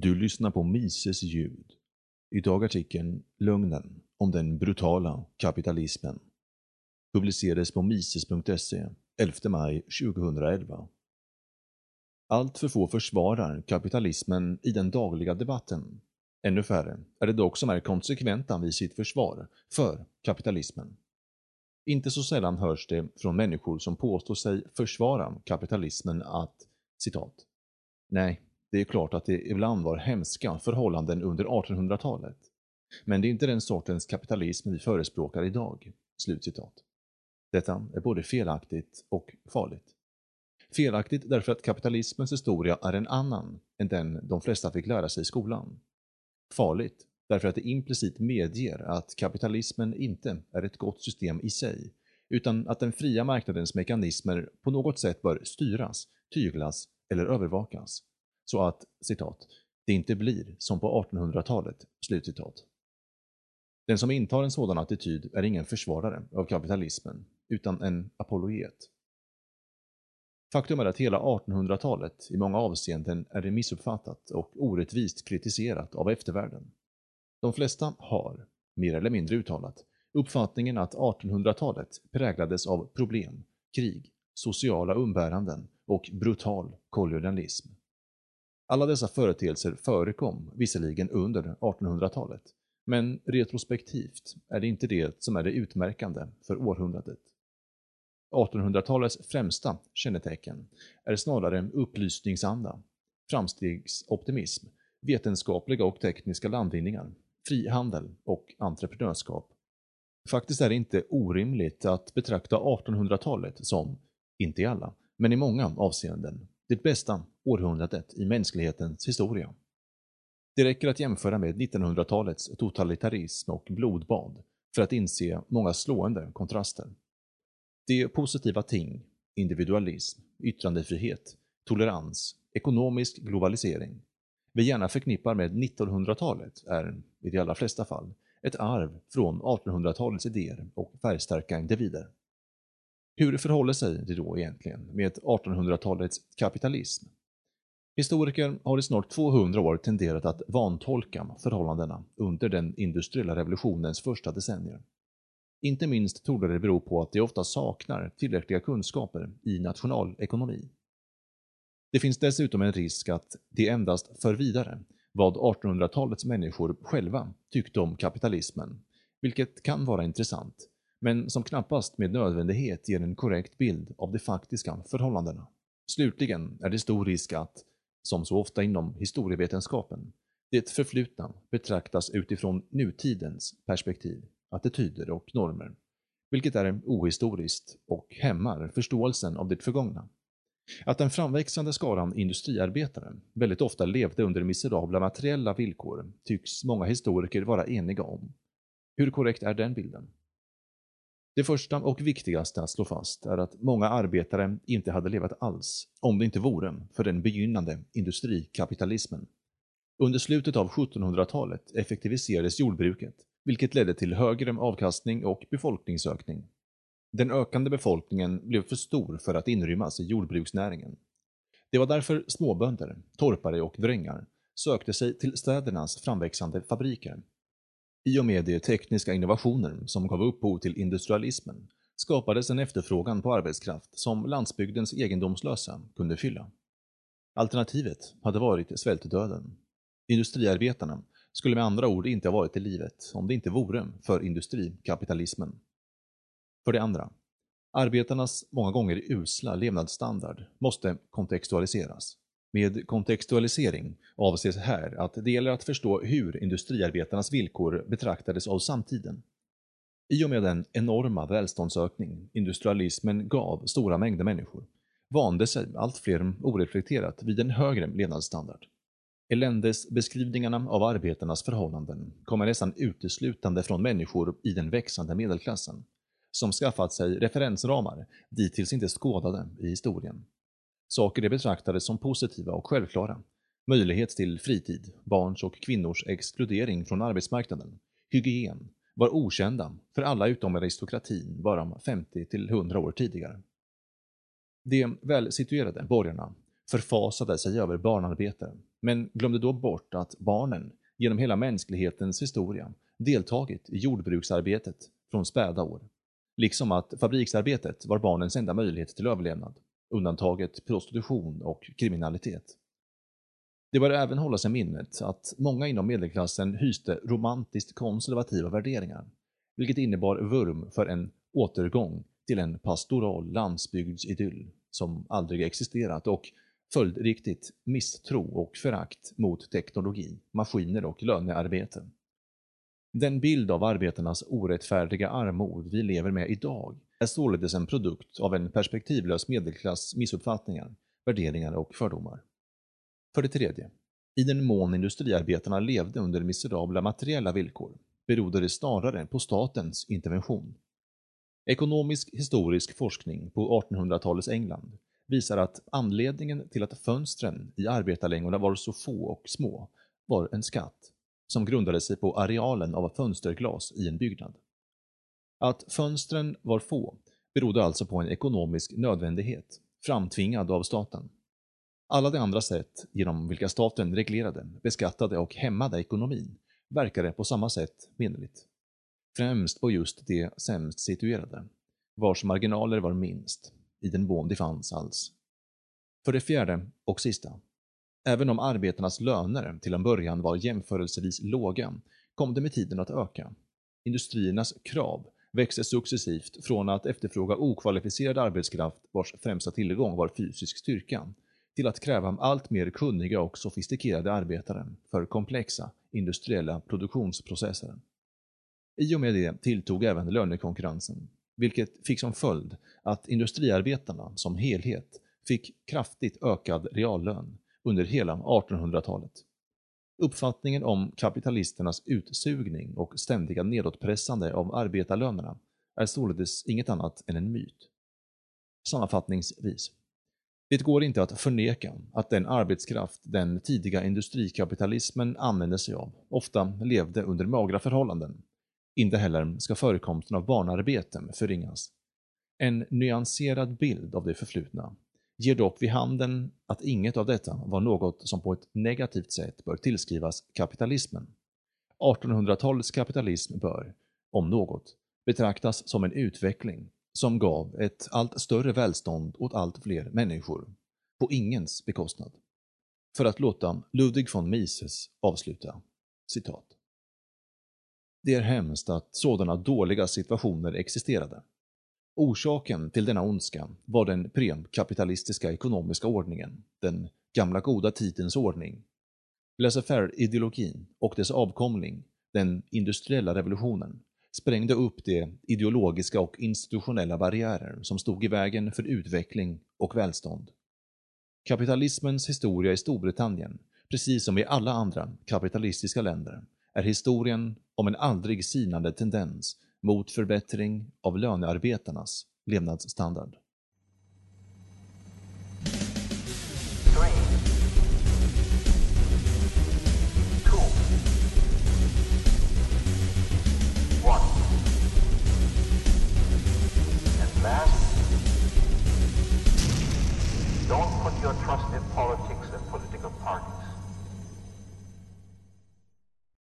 Du lyssnar på Mises ljud. Idag artikeln Lögnen om den brutala kapitalismen. Publicerades på mises.se 11 maj 2011. Allt för få försvarar kapitalismen i den dagliga debatten. Ännu färre är det dock som är konsekventa vid sitt försvar för kapitalismen. Inte så sällan hörs det från människor som påstår sig försvara kapitalismen att citat. Nej, det är klart att det ibland var hemska förhållanden under 1800-talet. Men det är inte den sortens kapitalism vi förespråkar idag.” Slutcitat. Detta är både felaktigt och farligt. Felaktigt därför att kapitalismens historia är en annan än den de flesta fick lära sig i skolan. Farligt därför att det implicit medger att kapitalismen inte är ett gott system i sig, utan att den fria marknadens mekanismer på något sätt bör styras, tyglas eller övervakas så att citat, det inte blir som på 1800-talet. Slutcitat. Den som intar en sådan attityd är ingen försvarare av kapitalismen, utan en apologet. Faktum är att hela 1800-talet i många avseenden är missuppfattat och orättvist kritiserat av eftervärlden. De flesta har, mer eller mindre uttalat, uppfattningen att 1800-talet präglades av problem, krig, sociala umbäranden och brutal kolonialism. Alla dessa företeelser förekom visserligen under 1800-talet, men retrospektivt är det inte det som är det utmärkande för århundradet. 1800-talets främsta kännetecken är snarare upplysningsanda, framstegsoptimism, vetenskapliga och tekniska landvinningar, frihandel och entreprenörskap. Faktiskt är det inte orimligt att betrakta 1800-talet som, inte i alla, men i många avseenden, det bästa århundradet i mänsklighetens historia. Det räcker att jämföra med 1900-talets totalitarism och blodbad för att inse många slående kontraster. De positiva ting, individualism, yttrandefrihet, tolerans, ekonomisk globalisering, vi gärna förknippar med 1900-talet är, i de allra flesta fall, ett arv från 1800-talets idéer och färgstarka individer. Hur förhåller sig det då egentligen med 1800-talets kapitalism? Historiker har i snart 200 år tenderat att vantolka förhållandena under den industriella revolutionens första decennier. Inte minst torde det bero på att de ofta saknar tillräckliga kunskaper i nationalekonomi. Det finns dessutom en risk att de endast för vidare vad 1800-talets människor själva tyckte om kapitalismen, vilket kan vara intressant, men som knappast med nödvändighet ger en korrekt bild av de faktiska förhållandena. Slutligen är det stor risk att, som så ofta inom historievetenskapen, det förflutna betraktas utifrån nutidens perspektiv, attityder och normer, vilket är ohistoriskt och hämmar förståelsen av det förgångna. Att den framväxande skaran industriarbetare väldigt ofta levde under miserabla materiella villkor tycks många historiker vara eniga om. Hur korrekt är den bilden? Det första och viktigaste att slå fast är att många arbetare inte hade levat alls om det inte vore för den begynnande industrikapitalismen. Under slutet av 1700-talet effektiviserades jordbruket, vilket ledde till högre avkastning och befolkningsökning. Den ökande befolkningen blev för stor för att inrymmas i jordbruksnäringen. Det var därför småbönder, torpare och drängar sökte sig till städernas framväxande fabriker i och med de tekniska innovationer som gav upphov till industrialismen skapades en efterfrågan på arbetskraft som landsbygdens egendomslösa kunde fylla. Alternativet hade varit svältdöden. Industriarbetarna skulle med andra ord inte ha varit i livet om det inte vore för industrikapitalismen. För det andra, arbetarnas många gånger usla levnadsstandard måste kontextualiseras. Med kontextualisering avses här att det gäller att förstå hur industriarbetarnas villkor betraktades av samtiden. I och med den enorma välståndsökning industrialismen gav stora mängder människor vande sig allt fler oreflekterat vid en högre levnadsstandard. Eländesbeskrivningarna av arbetarnas förhållanden kommer nästan uteslutande från människor i den växande medelklassen, som skaffat sig referensramar dittills inte skådade i historien. Saker de betraktade som positiva och självklara. Möjlighet till fritid, barns och kvinnors exkludering från arbetsmarknaden, hygien, var okända för alla utom aristokratin bara 50-100 år tidigare. De välsituerade borgarna förfasade sig över barnarbete, men glömde då bort att barnen genom hela mänsklighetens historia deltagit i jordbruksarbetet från späda år, liksom att fabriksarbetet var barnens enda möjlighet till överlevnad, undantaget prostitution och kriminalitet. Det bör även hållas i minnet att många inom medelklassen hyste romantiskt konservativa värderingar, vilket innebar vurm för en återgång till en pastoral landsbygdsidyll som aldrig existerat och följdriktigt misstro och förakt mot teknologi, maskiner och lönearbete. Den bild av arbetarnas orättfärdiga armod vi lever med idag är således en produkt av en perspektivlös medelklass missuppfattningar, värderingar och fördomar. För det tredje, i den mån industriarbetarna levde under miserabla materiella villkor berodde det snarare på statens intervention. Ekonomisk historisk forskning på 1800-talets England visar att anledningen till att fönstren i arbetarlängorna var så få och små var en skatt som grundade sig på arealen av fönsterglas i en byggnad. Att fönstren var få berodde alltså på en ekonomisk nödvändighet, framtvingad av staten. Alla de andra sätt genom vilka staten reglerade, beskattade och hämmade ekonomin verkade på samma sätt menligt. Främst på just de sämst situerade, vars marginaler var minst, i den mån de fanns alls. För det fjärde och sista. Även om arbetarnas löner till en början var jämförelsevis låga kom det med tiden att öka. Industriernas krav växte successivt från att efterfråga okvalificerad arbetskraft vars främsta tillgång var fysisk styrka till att kräva allt mer kunniga och sofistikerade arbetare för komplexa industriella produktionsprocesser. I och med det tilltog även lönekonkurrensen, vilket fick som följd att industriarbetarna som helhet fick kraftigt ökad reallön under hela 1800-talet. Uppfattningen om kapitalisternas utsugning och ständiga nedåtpressande av arbetarlönerna är således inget annat än en myt. Sammanfattningsvis. Det går inte att förneka att den arbetskraft den tidiga industrikapitalismen använde sig av ofta levde under magra förhållanden. Inte heller ska förekomsten av barnarbeten förringas. En nyanserad bild av det förflutna ger dock vid handen att inget av detta var något som på ett negativt sätt bör tillskrivas kapitalismen. 1800-talets kapitalism bör, om något, betraktas som en utveckling som gav ett allt större välstånd åt allt fler människor, på ingens bekostnad. För att låta Ludwig von Mises avsluta, citat. Det är hemskt att sådana dåliga situationer existerade. Orsaken till denna ondska var den premkapitalistiska ekonomiska ordningen, den gamla goda tidens ordning. Laissez-faire-ideologin och dess avkomling, den industriella revolutionen, sprängde upp de ideologiska och institutionella barriärer som stod i vägen för utveckling och välstånd. Kapitalismens historia i Storbritannien, precis som i alla andra kapitalistiska länder, är historien om en aldrig sinande tendens mot förbättring av lönearbetarnas levnadsstandard.